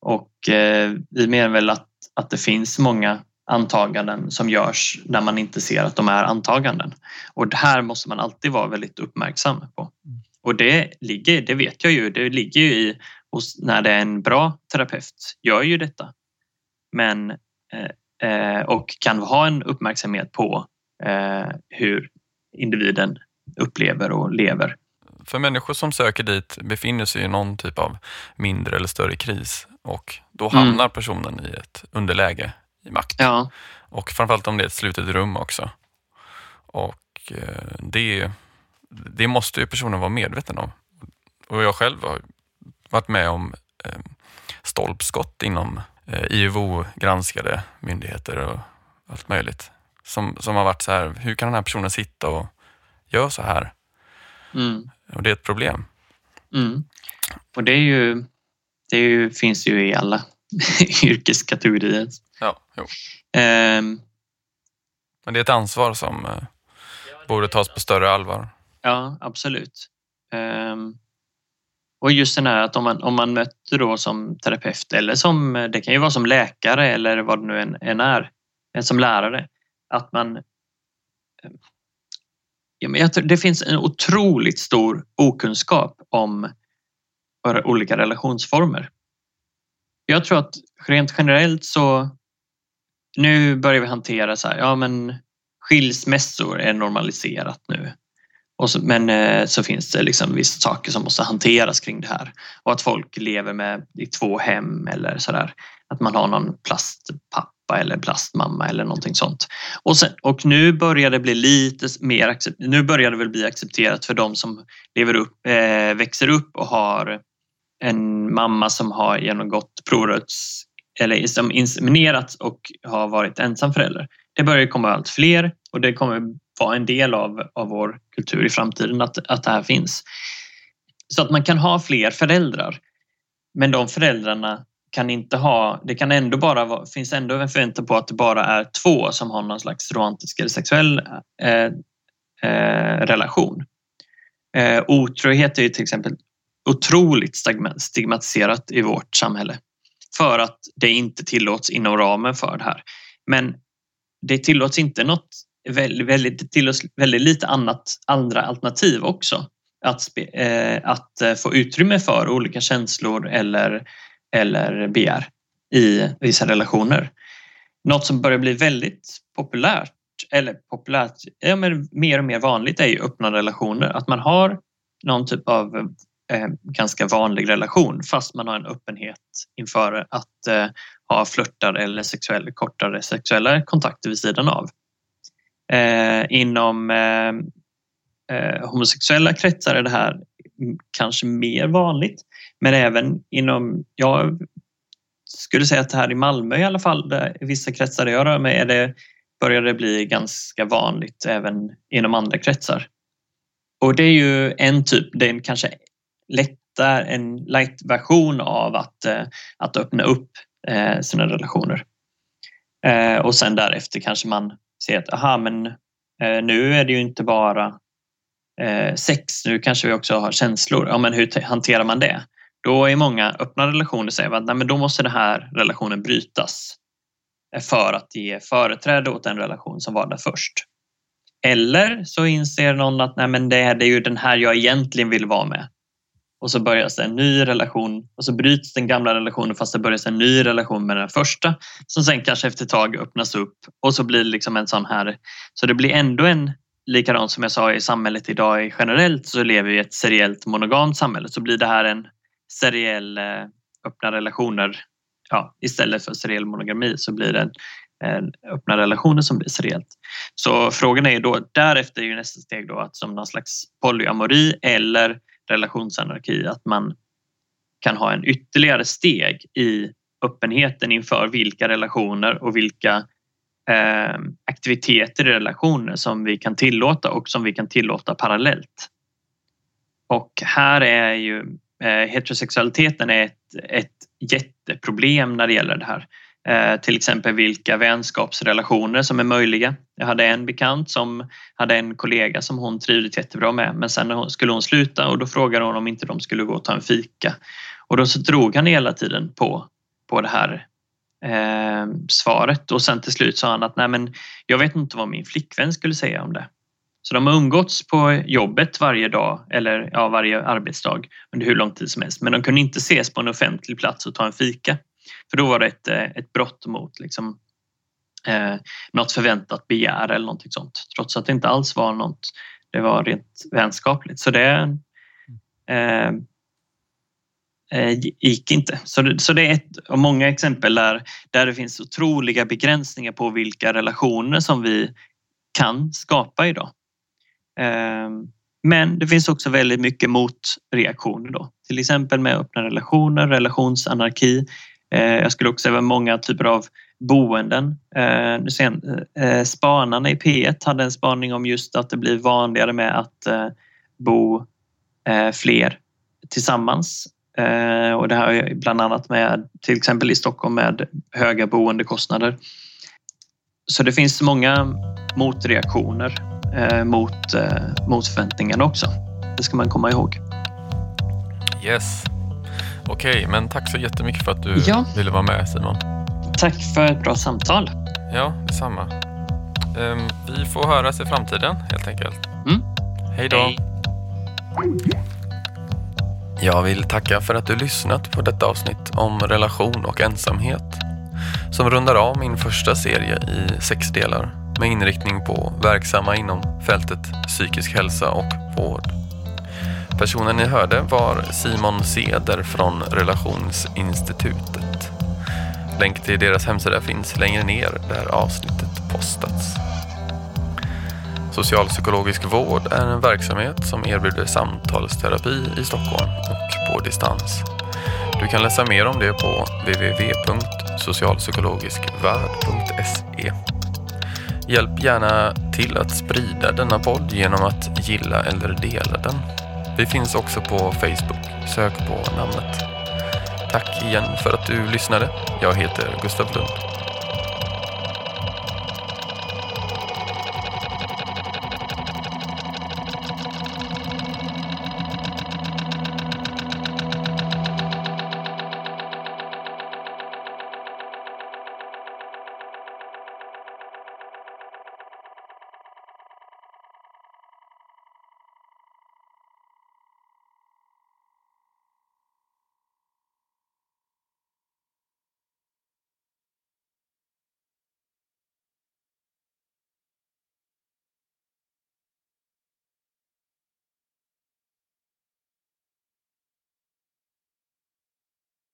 och eh, vi menar väl att, att det finns många antaganden som görs när man inte ser att de är antaganden. Och det här måste man alltid vara väldigt uppmärksam på. Och det ligger, det vet jag ju, det ligger ju i när det är en bra terapeut gör ju detta. Men eh, eh, och kan ha en uppmärksamhet på eh, hur individen upplever och lever. För människor som söker dit befinner sig i någon typ av mindre eller större kris och då mm. hamnar mm. personen i ett underläge i makt. Ja. Och framförallt om det är ett slutet rum också. Och eh, det, det måste ju personen vara medveten om. Och jag själv har varit med om eh, stolpskott inom eh, IVO-granskade myndigheter och allt möjligt. Som, som har varit så här, hur kan den här personen sitta och göra så här? Mm. Och det är ett problem. Mm. Och det är ju, det är ju, finns ju i alla yrkeskategorier. Ja, jo. Um, Men det är ett ansvar som eh, borde tas på större allvar. Ja, absolut. Um, och just den här att om man, om man möter då som terapeut eller som, det kan ju vara som läkare eller vad det nu än, än är, som lärare, att man ja, men jag tror det finns en otroligt stor okunskap om olika relationsformer. Jag tror att rent generellt så nu börjar vi hantera så här, ja men skilsmässor är normaliserat nu. Så, men eh, så finns det liksom vissa saker som måste hanteras kring det här och att folk lever med i två hem eller sådär. Att man har någon plastpappa eller plastmamma eller någonting sånt. Och, sen, och nu börjar det bli lite mer nu börjar det väl bli accepterat för de som lever upp, eh, växer upp och har en mamma som har genomgått provröts eller som inseminerats och har varit ensam förälder. Det börjar komma allt fler och det kommer vara en del av, av vår kultur i framtiden att, att det här finns. Så att man kan ha fler föräldrar. Men de föräldrarna kan inte ha, det kan ändå bara vara, finns ändå en förväntan på att det bara är två som har någon slags romantisk eller sexuell eh, eh, relation. Eh, otrohet är ju till exempel otroligt stigmatiserat i vårt samhälle för att det inte tillåts inom ramen för det här. Men det tillåts inte något väldigt, väldigt, tillåts väldigt lite annat, andra alternativ också. Att, eh, att eh, få utrymme för olika känslor eller, eller begär i vissa relationer. Något som börjar bli väldigt populärt eller populärt, ja, men mer och mer vanligt är ju öppna relationer. Att man har någon typ av eh, ganska vanlig relation fast man har en öppenhet inför att eh, ha flörtar eller sexuell, kortare sexuella kontakter vid sidan av. Eh, inom eh, eh, homosexuella kretsar är det här kanske mer vanligt. Men även inom, jag skulle säga att här i Malmö i alla fall, där vissa kretsar jag rör mig, är det, börjar det bli ganska vanligt även inom andra kretsar. Och det är ju en typ, det är kanske lättare, en light-version av att, eh, att öppna upp eh, sina relationer. Eh, och sen därefter kanske man ser att aha, men eh, nu är det ju inte bara eh, sex, nu kanske vi också har känslor. Ja, men hur hanterar man det? Då är många öppna relationer säger att nej, men då måste den här relationen brytas eh, för att ge företräde åt den relation som var där först. Eller så inser någon att nej, men det är ju den här jag egentligen vill vara med och så börjar en ny relation och så bryts den gamla relationen fast det börjar en ny relation med den första som sen kanske efter ett tag öppnas upp och så blir det liksom en sån här så det blir ändå en likadant som jag sa i samhället idag generellt så lever vi i ett seriellt monogamt samhälle så blir det här en seriell eh, öppna relationer ja, istället för seriell monogami så blir det eh, öppna relationer som blir seriellt. Så frågan är ju då därefter är ju nästa steg då att som någon slags polyamori eller relationsanarki att man kan ha en ytterligare steg i öppenheten inför vilka relationer och vilka eh, aktiviteter i relationer som vi kan tillåta och som vi kan tillåta parallellt. Och här är ju eh, heterosexualiteten är ett, ett jätteproblem när det gäller det här. Eh, till exempel vilka vänskapsrelationer som är möjliga. Jag hade en bekant som hade en kollega som hon trivdes jättebra med men sen skulle hon sluta och då frågade hon om inte de skulle gå och ta en fika. Och då så drog han hela tiden på, på det här eh, svaret och sen till slut sa han att nej men jag vet inte vad min flickvän skulle säga om det. Så de har umgåtts på jobbet varje dag eller ja, varje arbetsdag under hur lång tid som helst men de kunde inte ses på en offentlig plats och ta en fika. För då var det ett, eh, ett brott mot liksom, eh, något förväntat begär eller någonting sånt. Trots att det inte alls var något, det var rent vänskapligt. Så det eh, eh gick inte. Så det, så det är ett av många exempel där, där det finns otroliga begränsningar på vilka relationer som vi kan skapa idag. Eh, men det finns också väldigt mycket motreaktioner då. Till exempel med öppna relationer, relationsanarki, Eh, jag skulle också säga många typer av boenden. Eh, eh, spanarna i P1 hade en spaning om just att det blir vanligare med att bo fler tillsammans. Och det här är bland annat med till exempel i Stockholm med höga boendekostnader. Så det finns många motreaktioner mot, mot förväntningarna också. Det ska man komma ihåg. Yes. Okej, men tack så jättemycket för att du ja. ville vara med Simon. Tack för ett bra samtal. Ja, detsamma. Um, vi får höras i framtiden helt enkelt. Mm. Hej då. Hej. Jag vill tacka för att du lyssnat på detta avsnitt om relation och ensamhet som rundar av min första serie i sex delar med inriktning på verksamma inom fältet psykisk hälsa och vård. Personen ni hörde var Simon Seder från Relationsinstitutet. Länk till deras hemsida finns längre ner där avsnittet postats. Socialpsykologisk vård är en verksamhet som erbjuder samtalsterapi i Stockholm och på distans. Du kan läsa mer om det på www.socialpsykologiskvärld.se. Hjälp gärna till att sprida denna podd genom att gilla eller dela den. Vi finns också på Facebook. Sök på namnet. Tack igen för att du lyssnade. Jag heter Gustav Lund.